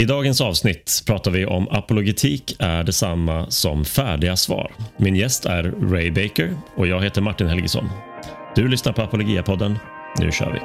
I dagens avsnitt pratar vi om apologetik är detsamma som färdiga svar. Min gäst är Ray Baker och jag heter Martin Helgesson. Du lyssnar på Apologia-podden. Nu kör vi!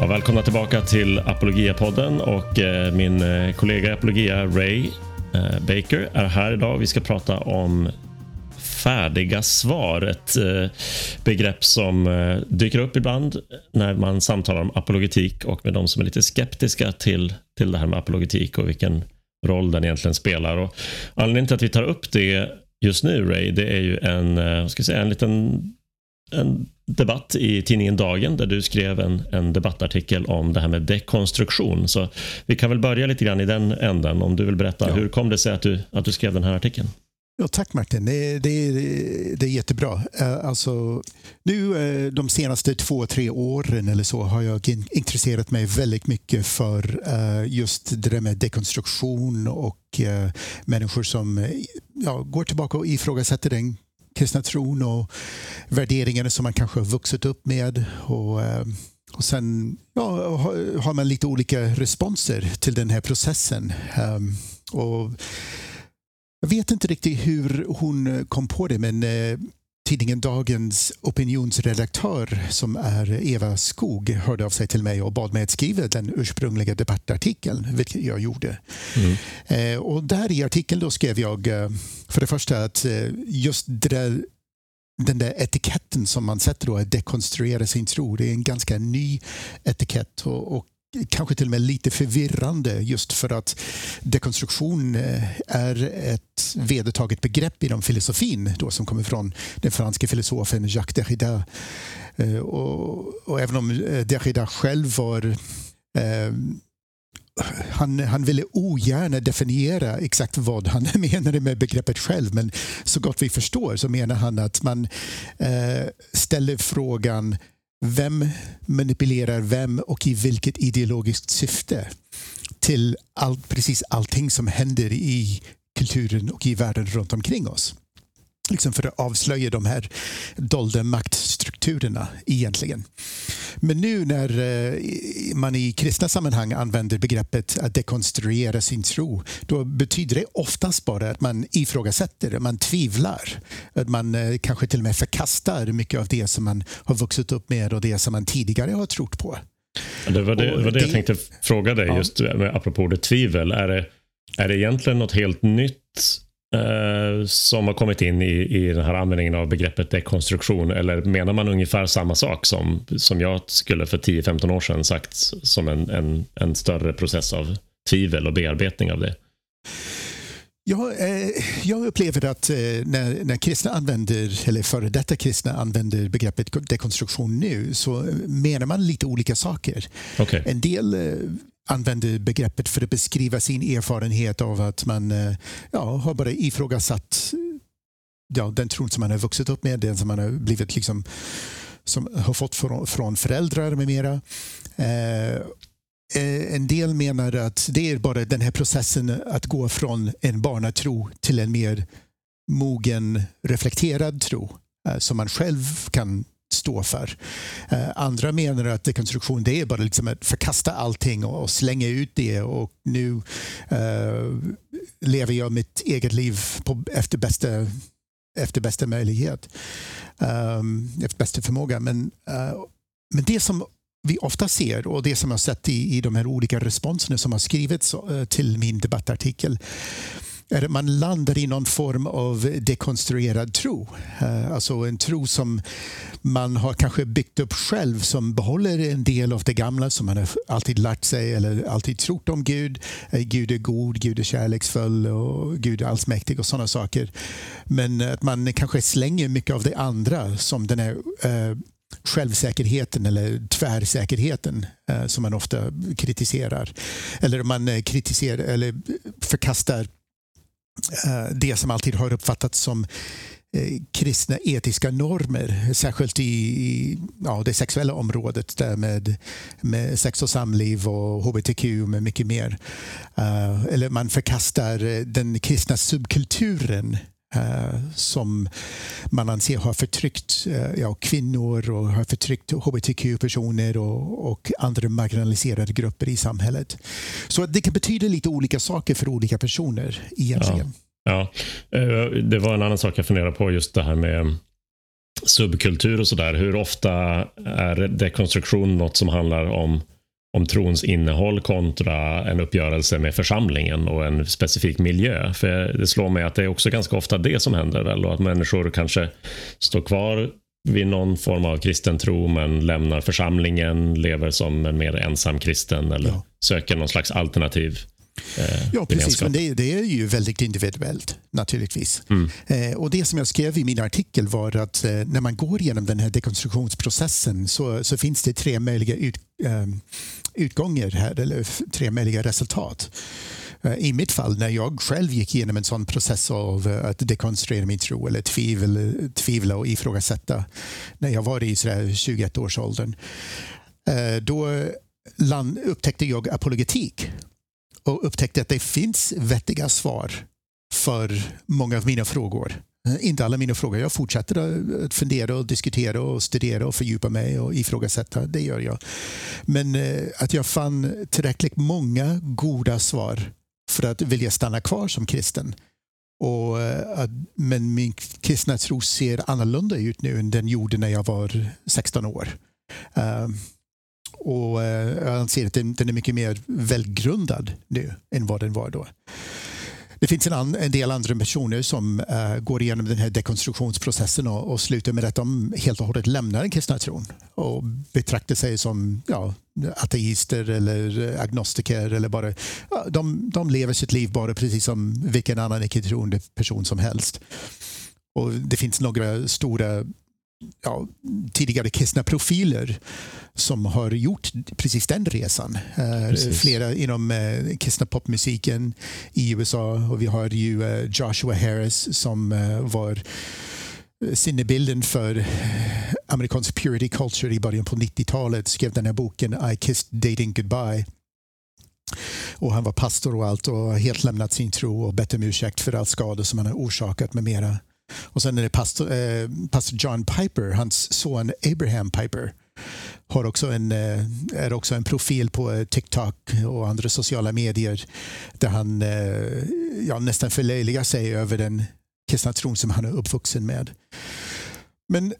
Ja, välkomna tillbaka till Apologia-podden och eh, min eh, kollega i Apologia, Ray Eh, Baker, är här idag. Vi ska prata om färdiga svar. Ett eh, begrepp som eh, dyker upp ibland när man samtalar om apologetik och med de som är lite skeptiska till, till det här med apologetik och vilken roll den egentligen spelar. Och anledningen till att vi tar upp det just nu, Ray, det är ju en, ska säga, en liten en debatt i tidningen Dagen där du skrev en, en debattartikel om det här med dekonstruktion. Så vi kan väl börja lite grann i den änden. Om du vill berätta, ja. hur kom det sig att du, att du skrev den här artikeln? Ja, tack Martin, det, det, det är jättebra. Eh, alltså, nu eh, de senaste två, tre åren eller så har jag intresserat mig väldigt mycket för eh, just det där med dekonstruktion och människor som ja, går tillbaka och ifrågasätter den kristna tron och värderingarna som man kanske har vuxit upp med. Och, eh, och sen ja, har man lite olika responser till den här processen. Ehm, och jag vet inte riktigt hur hon kom på det men eh, tidningen Dagens opinionsredaktör som är Eva Skog hörde av sig till mig och bad mig att skriva den ursprungliga debattartikeln, vilket jag gjorde. Mm. Eh, och där i artikeln då skrev jag eh, för det första att eh, just där, den där etiketten som man sätter då, att dekonstruera sin tro, det är en ganska ny etikett och, och kanske till och med lite förvirrande just för att dekonstruktion eh, är ett vedertaget begrepp inom filosofin då, som kommer från den franske filosofen Jacques Derrida. Eh, och, och även om eh, Derrida själv var eh, han, han ville ogärna definiera exakt vad han menade med begreppet själv men så gott vi förstår så menar han att man eh, ställer frågan vem manipulerar vem och i vilket ideologiskt syfte till all, precis allting som händer i kulturen och i världen runt omkring oss? Liksom för att avslöja de här dolda maktstrukturerna egentligen. Men nu när eh, man i kristna sammanhang använder begreppet att dekonstruera sin tro, då betyder det oftast bara att man ifrågasätter, man tvivlar, att man eh, kanske till och med förkastar mycket av det som man har vuxit upp med och det som man tidigare har trott på. Det var det, det, var det jag tänkte fråga dig, just med, apropå det tvivel. Är det, är det egentligen något helt nytt eh, som har kommit in i, i den här användningen av begreppet dekonstruktion? Eller menar man ungefär samma sak som, som jag skulle för 10-15 år sedan sagt som en, en, en större process av tvivel och bearbetning av det? Ja, eh, jag upplever att eh, när, när kristna använder, eller före detta kristna använder begreppet dekonstruktion nu så menar man lite olika saker. Okay. En del eh, använder begreppet för att beskriva sin erfarenhet av att man eh, ja, har bara ifrågasatt eh, ja, den tron som man har vuxit upp med, den som man har blivit liksom som har fått från, föräldrar med mera. Eh, eh, en del menar att det är bara den här processen att gå från en barnatro till en mer mogen, reflekterad tro som man själv kan stå för. Eh, andra menar att dekonstruktion det är bara liksom att förkasta allting och slänga ut det och nu uh, lever jag mitt eget liv på, efter, bästa, efter bästa möjlighet. Um, efter bästa förmåga. Men, uh, men det som vi ofta ser och det som jag sett i, i de här olika responserna som har skrivits till min debattartikel man landar i någon form av dekonstruerad tro. Eh, alltså en tro som man har kanske byggt upp själv som behåller en del av det gamla som man har alltid lärt sig eller alltid trott om Gud. Eh, Gud är god, Gud är kärleksfull och Gud är allsmäktig och sådana saker. Men att man kanske slänger mycket av det andra som den här eh, självsäkerheten eller tvärsäkerheten eh, som man ofta kritiserar. Eller man kritiserar eller förkastar Eh, det som alltid har uppfattats som eh, kristna etiska normer, särskilt i ja, det sexuella området där med, med sex och samliv och hbtq med mycket mer. Uh, eller man förkastar den kristna subkulturen uh, Eh, som man anser har förtryckt eh, ja, kvinnor och har förtryckt hbtq-personer och, och, andra marginaliserade grupper i samhället. Så det kan betyda lite olika saker för olika personer egentligen. Ja. Ja, eh, det var en annan sak jag funderade på, just det här med subkultur och sådär. Hur ofta är dekonstruktion något som handlar om, om trons innehåll kontra en uppgörelse med församlingen och en specifik miljö? För Det slår mig att det är också ganska ofta det som händer väl och att människor kanske står kvar vid någon form av kristen tro men lämnar församlingen, lever som en mer ensam kristen eller ja. söker någon slags alternativ Eh, ja, precis. Men det, det, är ju väldigt individuellt naturligtvis. Mm. Eh, och Det som jag skrev i min artikel var att eh, när man går igenom den här dekonstruktionsprocessen så, så finns det tre möjliga ut, eh, utgångar här, eller tre möjliga resultat. Eh, I mitt fall, när jag själv gick igenom en sån process av eh, att dekonstruera min tro eller tvivel, tvivla och ifrågasätta när jag var i 21-årsåldern, eh, då upptäckte jag apologetik och upptäckte att det finns vettiga svar för många av mina frågor. Eh, inte alla mina frågor. Jag fortsätter att fundera och diskutera och studera och fördjupa mig och ifrågasätta. Det gör jag. Men eh, att jag fann tillräckligt många goda svar för att vilja stanna kvar som kristen. Och, eh, att, men min kristna tro ser annorlunda ut nu än den gjorde när jag var 16 år. Och jag anser att den, är mycket mer välgrundad nu än vad den var då. Det finns en, an, en del andra personer som uh, går igenom den här dekonstruktionsprocessen och, och slutar med att de helt och hållet lämnar den kristna tron och betraktar sig som ja, ateister eller eh, agnostiker. Eller bara, ja, de, de lever sitt liv bara precis som vilken annan icke-troende person som helst. Och Det finns några stora ja, tidigare kristna profiler som har gjort precis den resan. Eh, precis. Flera inom eh, kristna popmusiken i USA och vi har ju eh, Joshua Harris som var sinnebilden för amerikansk purity culture i början på 90-talet. Skrev den här boken I kissed dating goodbye. Och han var pastor och allt och helt lämnat sin tro och bett om ursäkt för all skada som han har orsakat med mera. Och sen är det pastor, eh, pastor John Piper, hans son Abraham Piper har också en, eh, är också en profil på eh, TikTok och andra sociala medier där han eh, ja, nästan förlöjligar sig över den kristna tron som han är uppvuxen med. Men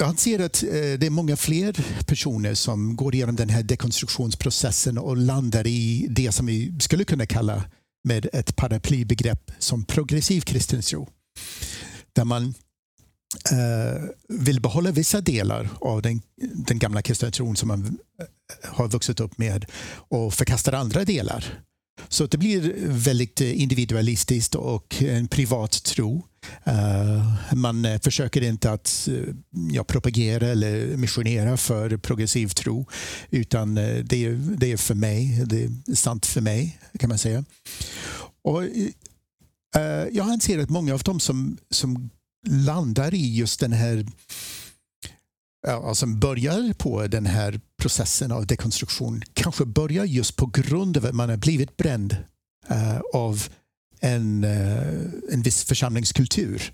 han ser att eh, det är många fler personer som går igenom den här dekonstruktionsprocessen och landar i det som vi skulle kunna kalla med ett paraplybegrepp som progressiv kristen tro där man eh, vill behålla vissa delar av den, den gamla kristna tron som man eh, har vuxit upp med och förkastar andra delar. Så det blir väldigt individualistiskt och en privat tro. Eh, man eh, försöker inte att ja, propagera eller missionera för progressiv tro utan det, är, det är för mig, det är sant för mig kan man säga. Och Eh, jag anser att många av dem som, som landar i just den här som börjar på den här processen av dekonstruktion kanske börjar just på grund av att man har blivit bränd uh, av en, uh, en viss församlingskultur.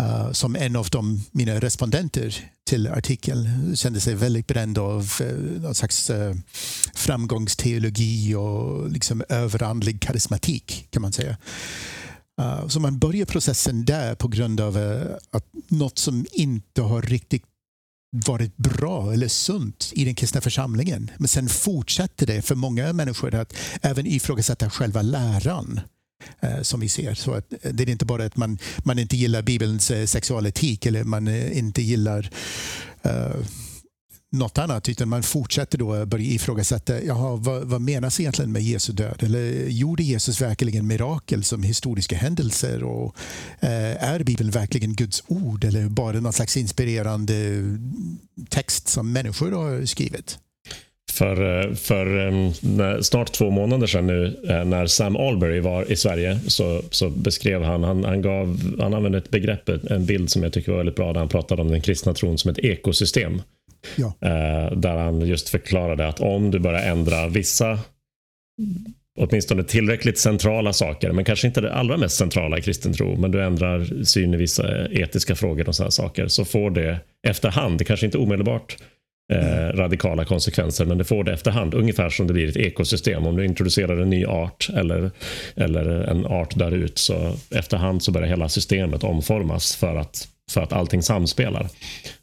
Uh, som en av de, mina respondenter till artikeln kände sig väldigt bränd av uh, någon slags uh, framgångsteologi och liksom överandlig karismatik kan man säga. Uh, så man börjar processen där på grund av att något som inte har riktigt varit bra eller sunt i den kristna församlingen. Men sen fortsätter det för många människor att även ifrågasätta själva läran. Eh, som vi ser. Så att eh, det är inte bara att man, man inte gillar Bibelns eh, sexualetik eller man inte gillar uh, något annat utan man fortsätter då börja ifrågasätta jaha, vad, vad menas egentligen med Jesu död? Eller gjorde Jesus verkligen mirakel som historiska händelser? Och, eh, är Bibeln verkligen Guds ord eller bara någon slags inspirerande text som människor har skrivit? För, för när, snart två månader sedan nu när Sam Albury var i Sverige så, så beskrev han, han, han, gav, han använde ett begrepp, en bild som jag tycker var väldigt bra där han pratade om den kristna tron som ett ekosystem. Ja. Där han just förklarade att om du börjar ändra vissa åtminstone tillräckligt centrala saker, men kanske inte det allra mest centrala i kristen tro, men du ändrar syn i vissa etiska frågor och sådana saker, så får det efterhand, det kanske inte omedelbart eh, radikala konsekvenser, men det får det efterhand. Ungefär som det blir ett ekosystem. Om du introducerar en ny art eller, eller en art dör ut, så efterhand så börjar hela systemet omformas för att, för att allting samspelar.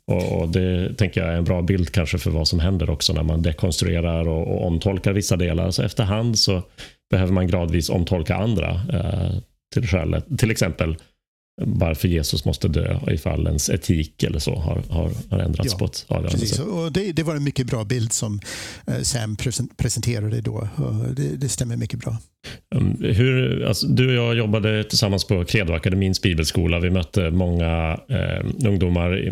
Och, och, Det tänker jag är en bra bild kanske för vad som händer också när man dekonstruerar och, och omtolkar vissa delar. Så efterhand så behöver man gradvis omtolka andra. Eh, till, till exempel varför Jesus måste dö ifall ens etik eller så har, har, har ändrats ja, på ett avgörande sätt. Och det, det, var en mycket bra bild som eh, Sam presenterade då. Det, det, stämmer mycket bra. Um, hur, alltså, du och jag jobbade tillsammans på Credo Akademins bibelskola. Vi mötte många eh, ungdomar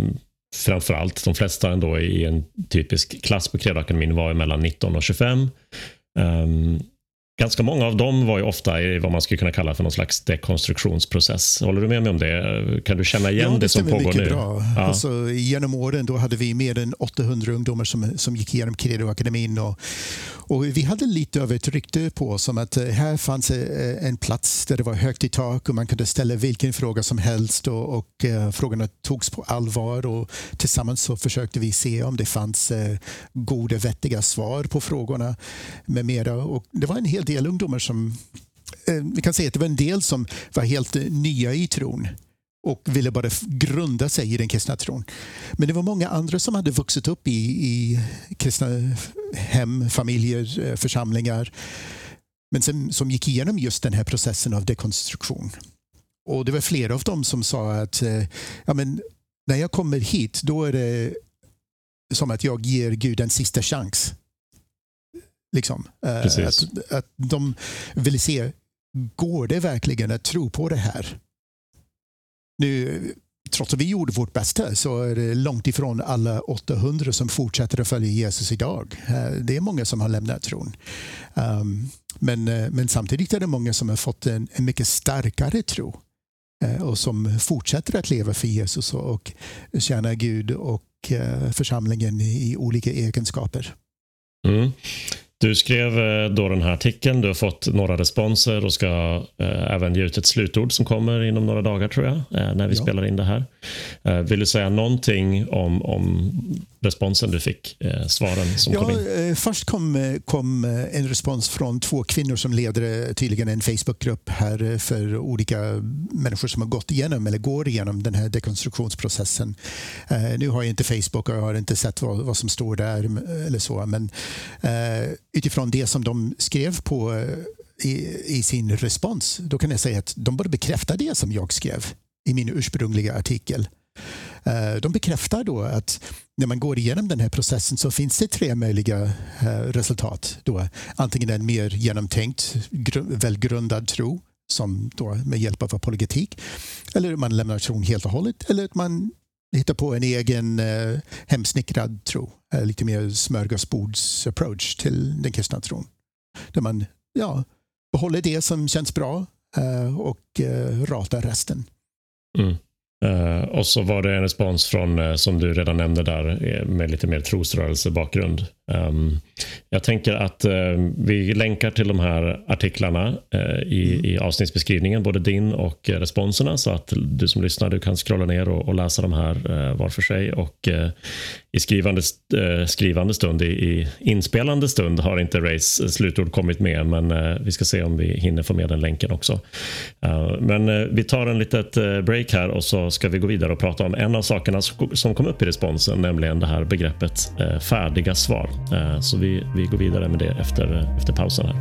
framförallt, de flesta ändå i en typisk klass på Credoakademin var mellan 19 och 25. Um, ganska många av dem var ju ofta i vad man skulle kunna kalla för någon slags dekonstruktionsprocess. Håller du med mig om det? Kan du känna igen ja, det, det som pågår nu? Bra. Ja. Alltså, genom åren då hade vi mer än 800 ungdomar som, som gick igenom Credoakademin och, och vi hade lite av ett rykte på oss om att eh, här fanns eh, en plats där det var högt i tak och man kunde ställa vilken fråga som helst och, och uh, frågorna togs på allvar och tillsammans så försökte vi se om det fanns uh, goda vettiga svar på frågorna med mera. Och det var en hel del ungdomar som eh, vi kan säga att det var en del som var helt eh, nya i tron och ville bara grunda sig i den kristna tron. Men det var många andra som hade vuxit upp i, i kristna hem, familjer, eh, församlingar men som, som gick igenom just den här processen av dekonstruktion. Och det var flera av dem som sa att eh, ja, men när jag kommer hit då är det som att jag ger Gud en sista chans. Liksom. Eh, att, att de ville se, går det verkligen att tro på det här? Nu, trots att vi gjorde vårt bästa så är det långt ifrån alla 800 som fortsätter att följa Jesus idag. Eh, det är många som har lämnat tron. Um, men, eh, men samtidigt är det många som har fått en, en mycket starkare tro och som fortsätter att leva för Jesus och tjäna Gud och församlingen i olika egenskaper. Mm. Du skrev eh, då den här artikeln, du har fått några responser och ska eh, även ge ut ett slutord som kommer inom några dagar tror jag, eh, när vi ja. spelar in det här. Eh, vill du säga någonting om, om responsen du fick, eh, svaren som ja, kom in? Eh, först kom, eh, kom eh, en respons från två kvinnor som leder tydligen en Facebookgrupp här för olika människor som har gått igenom eller går igenom den här dekonstruktionsprocessen. Eh, nu har jag inte Facebook och jag har inte sett vad, vad som står där eller så, men eh, utifrån det som de skrev på i, i, sin respons, då kan jag säga att de bara bekräftar det som jag skrev i min ursprungliga artikel. Eh, de bekräftar då att när man går igenom den här processen så finns det tre möjliga eh, resultat. Då. Antingen en mer genomtänkt, välgrundad tro som då med hjälp av apologetik. Eller man lämnar tron helt och hållet. Eller att man hittar på en egen eh, hemsnickrad tro. Eh, lite mer smörgåsbords approach till den kristna tron. Där man ja, behåller det som känns bra och ratar resten. Mm. Uh, och så var det en respons från, uh, som du redan nämnde där, eh, med lite mer trosrörelsebakgrund. Um, jag tänker att uh, vi länkar till de här artiklarna i, mm. i avsnittsbeskrivningen, både din och responserna, så att du som lyssnar du kan scrolla ner och, och läsa de här var för sig. Och i skrivande, skrivande stund, i, i, inspelande stund har inte Rays slutord kommit med, men vi ska se om vi hinner få med den länken också. men vi tar en litet break här och så ska vi gå vidare och prata om en av sakerna som kom upp i responsen, nämligen det här begreppet färdiga svar. Eh, så vi, vi går vidare med det efter, efter pausen. här.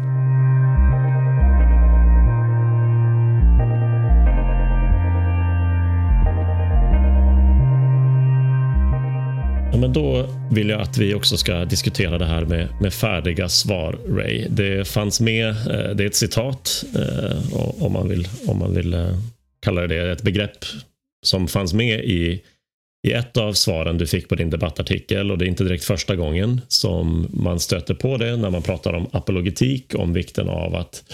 Ja, men då vill jag att vi också ska diskutera det här med, med färdiga svar, Ray. Det fanns med, eh, det är ett citat eh, om man vill, om man vill kalla det ett begrepp som fanns med i, i ett av svaren du fick på din debattartikel och det är inte direkt första gången som man stöter på det när man pratar om apologetik, om vikten av att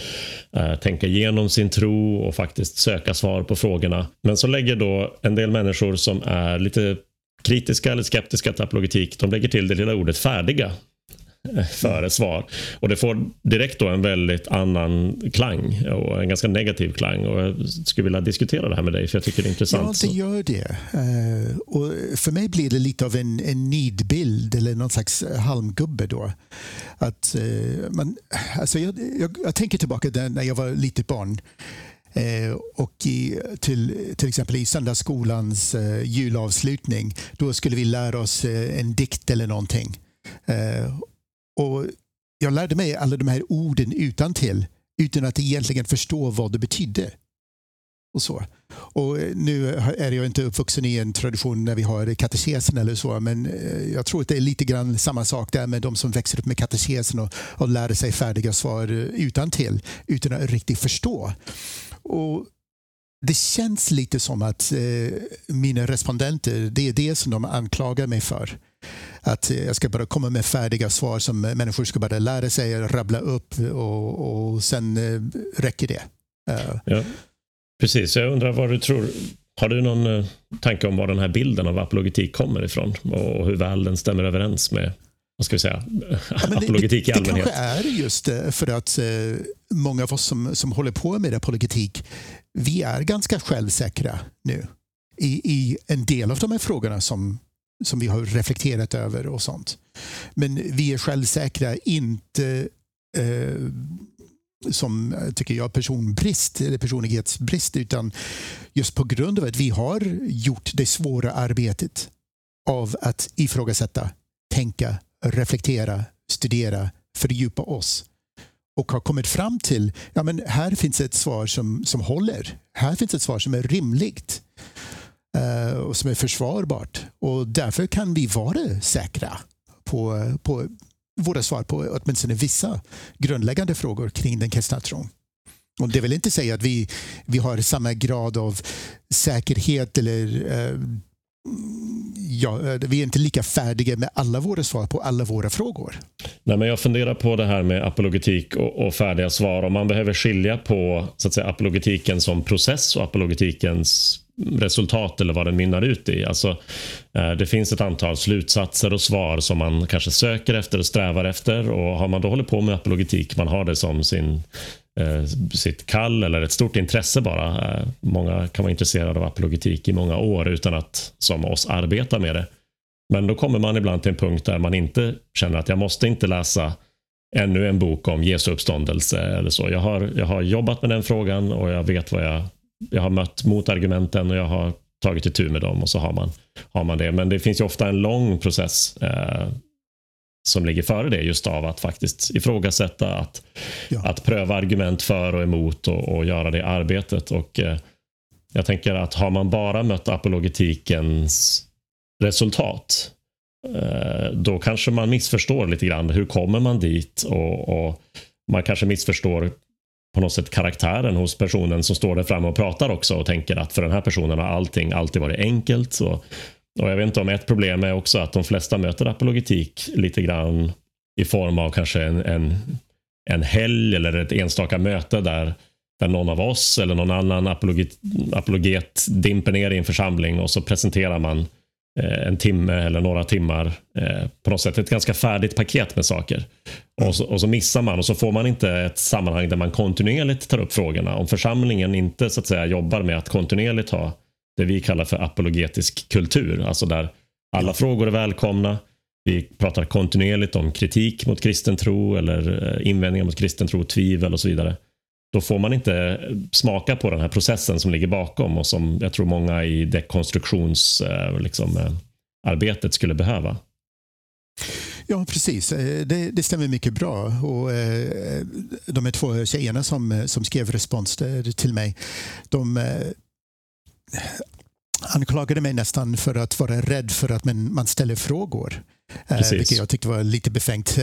eh, tänka igenom sin tro och faktiskt söka svar på frågorna. Men så lägger då en del människor som är lite kritiska eller skeptiska till apologetik, de lägger till det lilla ordet färdiga för ett svar. Och det får direkt då en väldigt annan klang och en ganska negativ klang. Och jag skulle vilja diskutera det här med dig för jag tycker det är intressant. Ja, det gör det. Uh, och för mig blir det lite av en, en nidbild eller någon slags halmgubbe då. Att, uh, man, alltså jag, jag, jag tänker tillbaka när jag var litet barn. Eh, och i, till, till exempel i söndagsskolans eh, julavslutning, då skulle vi lära oss eh, en dikt eller någonting. Och jag lärde mig alla de här orden utan till utan att egentligen förstå vad det betydde. Och så. Och eh, nu är jag inte uppvuxen i en tradition när vi har katekesen eller så, men eh, jag tror att det är lite grann samma sak där med de som växer upp med katekesen och, och lär sig färdiga svar eh, utan till utan att riktigt förstå. Och det känns lite som att eh, mina respondenter, det är det som de anklagar mig för att jag ska bara komma med färdiga svar som människor ska bara lära sig, rabbla upp och, och sen eh, räcker det. Uh. Ja, precis, jag undrar vad du tror. Har du någon uh, tanke om var den här bilden av apologetik kommer ifrån och hur väl den stämmer överens med vad ska vi säga, ja, apologetik det, i allmänhet? Det kanske är just för att många av oss som, som håller på med apologetik, vi är ganska självsäkra nu i, i en del av de här frågorna som som vi har reflekterat över och sånt. Men vi är självsäkra, inte eh, som eh, tycker jag personbrist eller personlighetsbrist utan just på grund av att vi har gjort det svåra arbetet av att ifrågasätta, tänka, reflektera, studera, fördjupa oss och har kommit fram till ja men här finns ett svar som, som håller. Här finns ett svar som är rimligt. Eh, och som är försvarbart. Och därför kan vi vara säkra på, på våra svar på åtminstone vissa grundläggande frågor kring den kristna tron. Och det vill inte säga att vi, vi har samma grad av säkerhet eller eh, ja, eh, vi är inte lika färdiga med alla våra svar på alla våra frågor. Nej, men jag funderar på det här med apologetik och, och färdiga svar. Om man behöver skilja på så att säga, apologetiken som process och apologetikens resultat eller vad den mynnar ut i. Alltså, eh, det finns ett antal slutsatser och svar som man kanske söker efter och strävar efter och har man då hållit på med apologetik, man har det som sin Eh, sitt kall eller ett stort intresse bara. Eh, många kan vara intresserade av apologetik i många år utan att som oss arbeta med det. Men då kommer man ibland till en punkt där man inte känner att jag måste inte läsa ännu en bok om Jesu uppståndelse eller så. Jag har, jag har jobbat med den frågan och jag vet vad jag jag har mött motargumenten och jag har tagit itu med dem och så har man, har man det. Men det finns ju ofta en lång process eh, som ligger före det just av att faktiskt ifrågasätta, att, ja. att pröva argument för och emot och, och göra det arbetet. Och eh, Jag tänker att har man bara mött apologetikens resultat eh, då kanske man missförstår lite grann. Hur kommer man dit? Och, och Man kanske missförstår på något sätt karaktären hos personen som står där framme och pratar också och tänker att för den här personen har allting alltid varit enkelt. Så, och jag vet inte om ett problem är också att de flesta möter apologetik lite grann i form av kanske en, en, en helg eller ett enstaka möte där, där någon av oss eller någon annan apologet, apologet dimper ner i en församling och så presenterar man Eh, en timme eller några timmar. Eh, på något sätt ett ganska färdigt paket med saker. Och så, och så, missar man och så får man inte ett sammanhang där man kontinuerligt tar upp frågorna. Om församlingen inte så att säga jobbar med att kontinuerligt ha det vi kallar för apologetisk kultur, alltså där alla frågor är välkomna. Vi pratar kontinuerligt om kritik mot kristen tro eller eh, invändningar mot kristen tro, tvivel och så vidare då får man inte smaka på den här processen som ligger bakom och som jag tror många i dekonstruktionsarbetet eh, liksom, eh, skulle behöva. Ja, precis. Det, det, stämmer mycket bra. Och, de här två tjejerna som, som skrev respons till mig, de anklagade mig nästan för att vara rädd för att man, man ställer frågor. Eh, Precis. Vilket jag tyckte var lite befängt.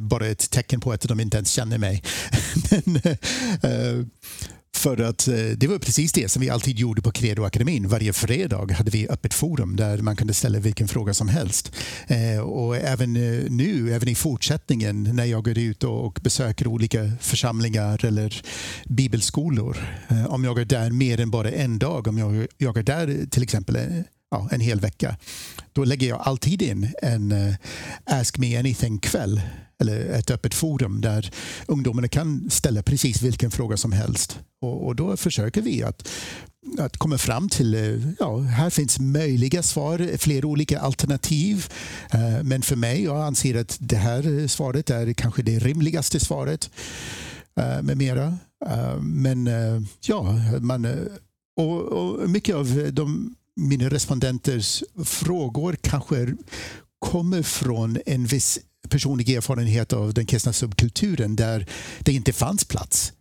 Bara ett tecken på att de inte ens känner mig. Men, eh, för att eh, det var precis det som vi alltid gjorde på Credo-akademin. Varje fredag hade vi öppet forum där man kunde ställa vilken fråga som helst. Eh, och även eh, nu, även i fortsättningen när jag går ut och besöker olika församlingar eller bibelskolor. Eh, om jag är där mer än bara en dag, om jag är där till exempel eh, ja, en hel vecka, då lägger jag alltid in en eh, Ask Me Anything-kväll eller ett öppet forum där ungdomarna kan ställa precis vilken fråga som helst. Och, och då försöker vi att, att komma fram till, eh, ja, här finns möjliga svar, flera olika alternativ. Eh, men för mig, jag anser att det här svaret är kanske det rimligaste svaret eh, med mera. Men ja, man, och, och mycket av de mina respondenters frågor kanske kommer från en viss personlig erfarenhet av den kristna subkulturen där det inte fanns plats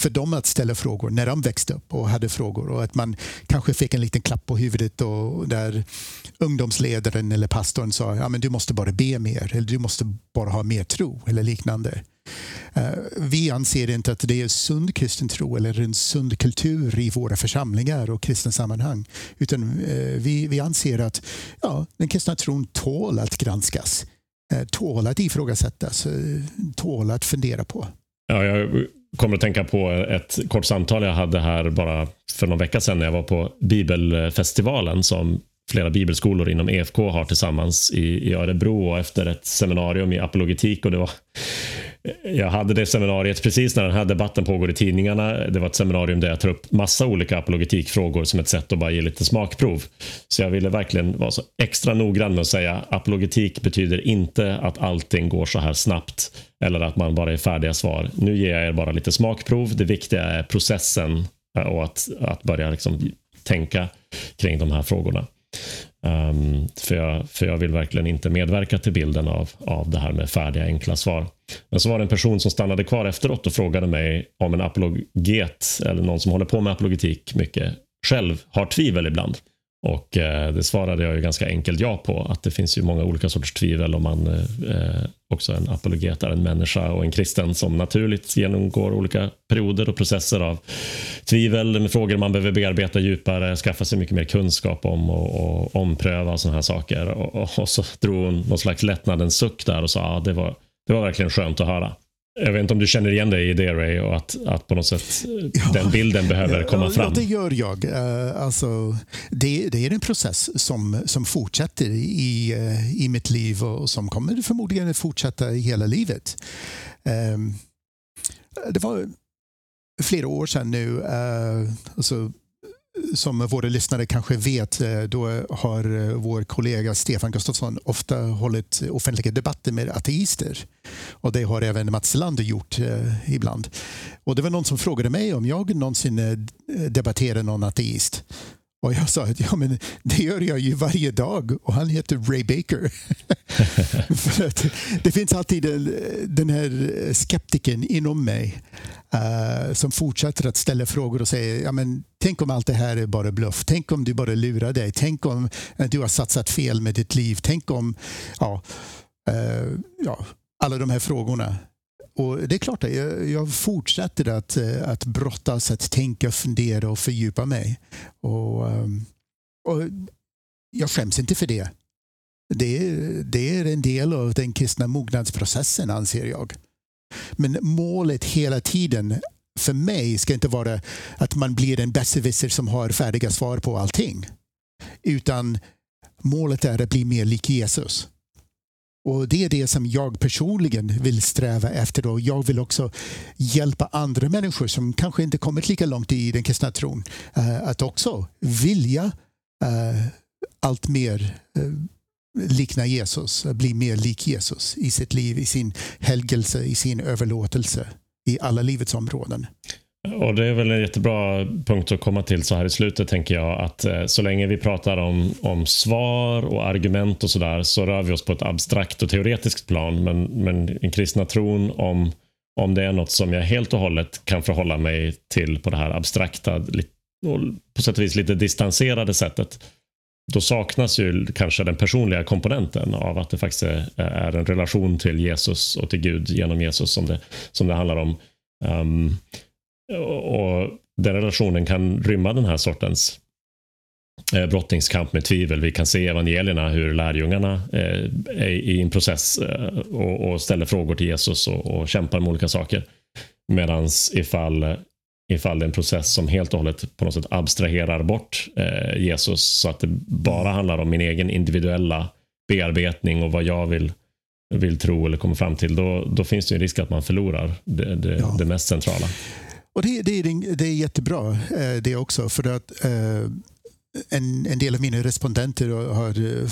för dem att ställa frågor när de växte upp och hade frågor och att man kanske fick en liten klapp på huvudet och där ungdomsledaren eller pastorn sa ja, men du måste bara be mer eller du måste bara ha mer tro eller liknande. Eh, vi anser inte att det är sund kristen tro eller en sund kultur i våra församlingar och kristna sammanhang. Utan eh, vi, vi anser att ja, den kristna tron tål att granskas. Eh, tål att ifrågasättas, eh, tål att fundera på. Ja, jag kommer att tänka på ett kort samtal jag hade här bara för någon vecka sedan när jag var på bibelfestivalen som flera bibelskolor inom EFK har tillsammans i, i Örebro och efter ett seminarium i apologetik. och det var jag hade det seminariet precis när den här debatten pågår i tidningarna. Det var ett seminarium där jag tar upp massa olika apologetikfrågor som ett sätt att bara ge lite smakprov. Så jag ville verkligen vara så extra noggrann med att säga apologetik betyder inte att allting går så här snabbt eller att man bara är färdiga svar. Nu ger jag er bara lite smakprov. Det viktiga är processen och att, att börja liksom tänka kring de här frågorna. Um, för, jag, för jag vill verkligen inte medverka till bilden av, av det här med färdiga enkla svar. Men så var det en person som stannade kvar efteråt och frågade mig om en apologet eller någon som håller på med apologetik mycket själv har tvivel ibland. Och eh, det svarade jag ju ganska enkelt ja på, att det finns ju många olika sorters tvivel om man eh, eh också en apologet är en människa och en kristen som naturligt genomgår olika perioder och processer av tvivel med frågor man behöver bearbeta djupare, skaffa sig mycket mer kunskap om och, och ompröva och sådana här saker. Och, och, och, så drog hon någon slags lättnadens suck där och sa att ah, det, var, det var verkligen skönt att höra. Jag vet inte om du känner igen dig i det Ray och att, att på något sätt ja, den bilden behöver komma fram. Ja, det gör jag. Uh, alltså, det, det, är en process som, som fortsätter i, i mitt liv och som kommer förmodligen att fortsätta i hela livet. Um, det var flera år sedan nu. Alltså, som våra lyssnare kanske vet, eh, då har eh, vår kollega Stefan Gustafsson ofta hållit offentliga debatter med ateister. Och det har även Mats Lander gjort eh, ibland. Och det var någon som frågade mig om jag någonsin eh, debatterade någon ateist. Och jag sa att ja, men det gör jag ju varje dag och han heter Ray Baker. det finns alltid den här skeptiken inom mig uh, som fortsätter att ställa frågor och säger ja, men tänk om allt det här är bara bluff. Tänk om du bara lurar dig. Tänk om du har satsat fel med ditt liv. Tänk om ja, uh, ja, alla de här frågorna. Och det är klart, jag, jag fortsätter att, eh, att brottas, att tänka, fundera och fördjupa mig. Och, ehm, och jag skäms inte för det. Det, det är en del av den kristna mognadsprocessen anser jag. Men målet hela tiden för mig ska inte vara att man blir en besserwisser som har färdiga svar på allting. Utan målet är att bli mer lik Jesus. Och Det är det som jag personligen vill sträva efter. Då. jag vill också hjälpa andra människor som kanske inte kommit lika långt i den kristna tron eh, att också vilja uh, allt mer uh, likna Jesus, bli mer lik Jesus i sitt liv, i sin helgelse, i sin överlåtelse i alla livets områden. Och Det är väl en jättebra punkt att komma till så här i slutet tänker jag att eh, så länge vi pratar om, om svar och argument och sådär så rör vi oss på ett abstrakt och teoretiskt plan men, men den kristna tron om, om det är något som jag helt och hållet kan förhålla mig till på det här abstrakta och på sätt och vis lite distanserade sättet då saknas ju kanske den personliga komponenten av att det faktiskt är en relation till Jesus och till Gud genom Jesus som det, som det handlar om. Um, och den relationen kan rymma den här sortens eh, brottningskamp med tvivel. Vi kan se i evangelierna hur lärjungarna eh, är i en process eh, och, ställer frågor till Jesus och, kämpar med olika saker. Medan ifall, ifall det är en process som helt och hållet på något sätt abstraherar bort Jesus så att det bara handlar om min egen individuella bearbetning och vad jag vill, vill tro eller komma fram till, då, då finns det en risk att man förlorar det, det, ja. det mest centrala. Och det, det, är, det är jättebra eh, det också, för att eh, en, en del av mina respondenter har eh,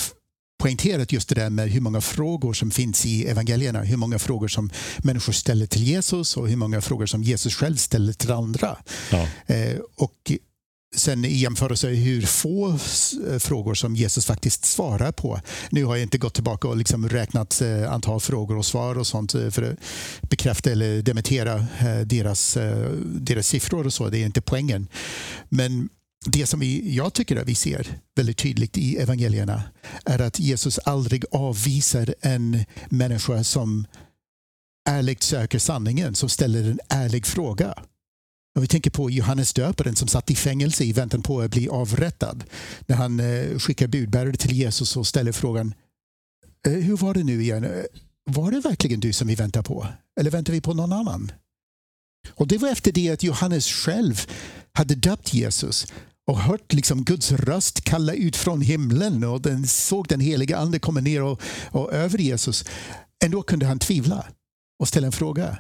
poängterat just det där med hur många frågor som finns i evangelierna. Hur många frågor som människor ställer till Jesus och hur många frågor som Jesus själv ställer till andra. Ja. och sen i jämförelse hur få eh, frågor som Jesus faktiskt svarar på. Nu har jag inte gått tillbaka och liksom räknat eh, antal frågor och svar och sånt eh, för att bekräfta eller dementera deras, deras siffror och så. Det är inte poängen. Men det som vi, jag tycker att vi ser väldigt tydligt i evangelierna är att Jesus aldrig avvisar en människa som ärligt söker sanningen, som ställer en ärlig fråga. Om vi tänker på Johannes döparen som satt i fängelse i väntan på att bli avrättad. När han eh, skickar budbärare till Jesus och ställer frågan eh, Hur var det nu igen? Eh, var det verkligen du som vi väntar på? Eller väntar vi på någon annan? Och Det var efter det att Johannes själv hade döpt Jesus och hört liksom Guds röst kalla ut från himlen och den såg den heliga ande komma ner och, och över Jesus. Ändå kunde han tvivla och ställa en fråga.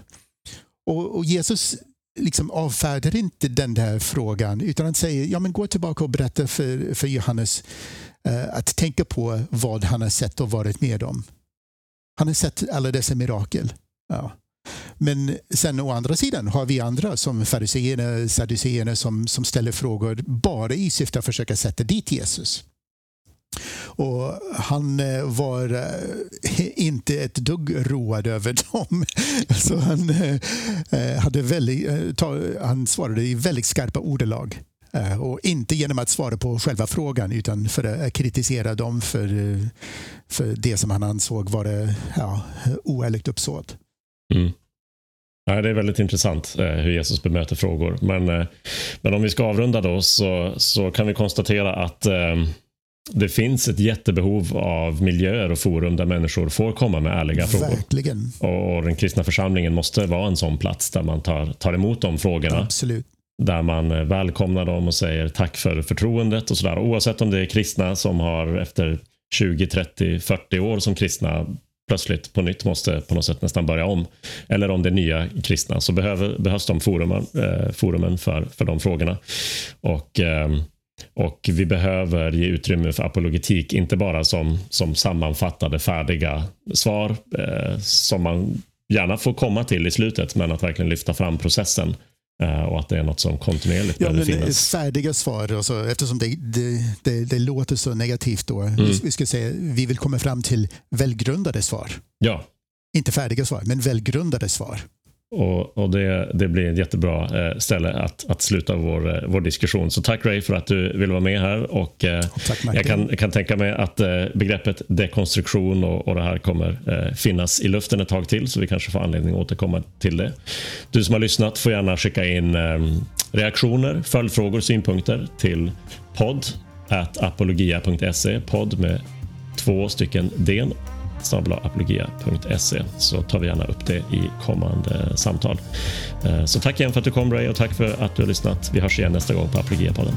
Och, och Jesus liksom avfärdar inte den där frågan utan han säger ja, men gå tillbaka och berätta för, för Johannes eh, att tänka på vad han har sett och varit med om. Han har sett alla dessa mirakel. Ja. Men sen å andra sidan har vi andra som fariseerna, saduceerna som, som ställer frågor bara i syfte att försöka sätta dit Jesus. Och han eh, var eh, inte ett dugg road över dem. Så han, eh, hade väldigt, han svarade i väldigt skarpa ordalag. Och inte genom att svara på själva frågan utan för att kritisera dem för, för det som han ansåg vara ja, oärligt uppsåt. Mm. Ja, det är väldigt intressant hur Jesus bemöter frågor. Men, men om vi ska avrunda då så, så kan vi konstatera att det finns ett jättebehov av miljöer och forum där människor får komma med ärliga frågor. Verkligen. Och, den kristna församlingen måste vara en sån plats där man tar, tar emot de frågorna. Absolut. Där man eh, välkomnar dem och säger tack för förtroendet och sådär. Oavsett om det är kristna som har efter 20, 30, 40 år som kristna plötsligt på nytt måste på något sätt nästan börja om. Eller om det är nya kristna så behöver, behövs de forumen, eh, forumen för, för de frågorna. Och eh, och vi behöver ge utrymme för apologetik, inte bara som, som sammanfattade färdiga svar eh, som man gärna får komma till i slutet, men att verkligen lyfta fram processen eh, och att det är något som kontinuerligt ja, behöver finnas. Färdiga svar, alltså, eftersom det, det, det, det låter så negativt då. Mm. Vi, vi, ska säga, vi vill komma fram till välgrundade svar. Ja. Inte färdiga svar, men välgrundade svar. Och, och det, det, blir ett jättebra eh, ställe att, att sluta vår, eh, vår diskussion. Så tack Ray för att du vill vara med här. Och, eh, tack, jag kan, kan tänka mig att begreppet dekonstruktion och, och det här kommer finnas i luften ett tag till. Så vi kanske får anledning att återkomma till det. Du som har lyssnat får gärna skicka in reaktioner, följdfrågor, synpunkter till podd apologia.se. Podd med två stycken D apologia.se så tar vi gärna upp det i kommande samtal. Eh, så tack igen för att du kom Ray och tack för att du har lyssnat. Vi hörs igen nästa gång på Apologia-podden.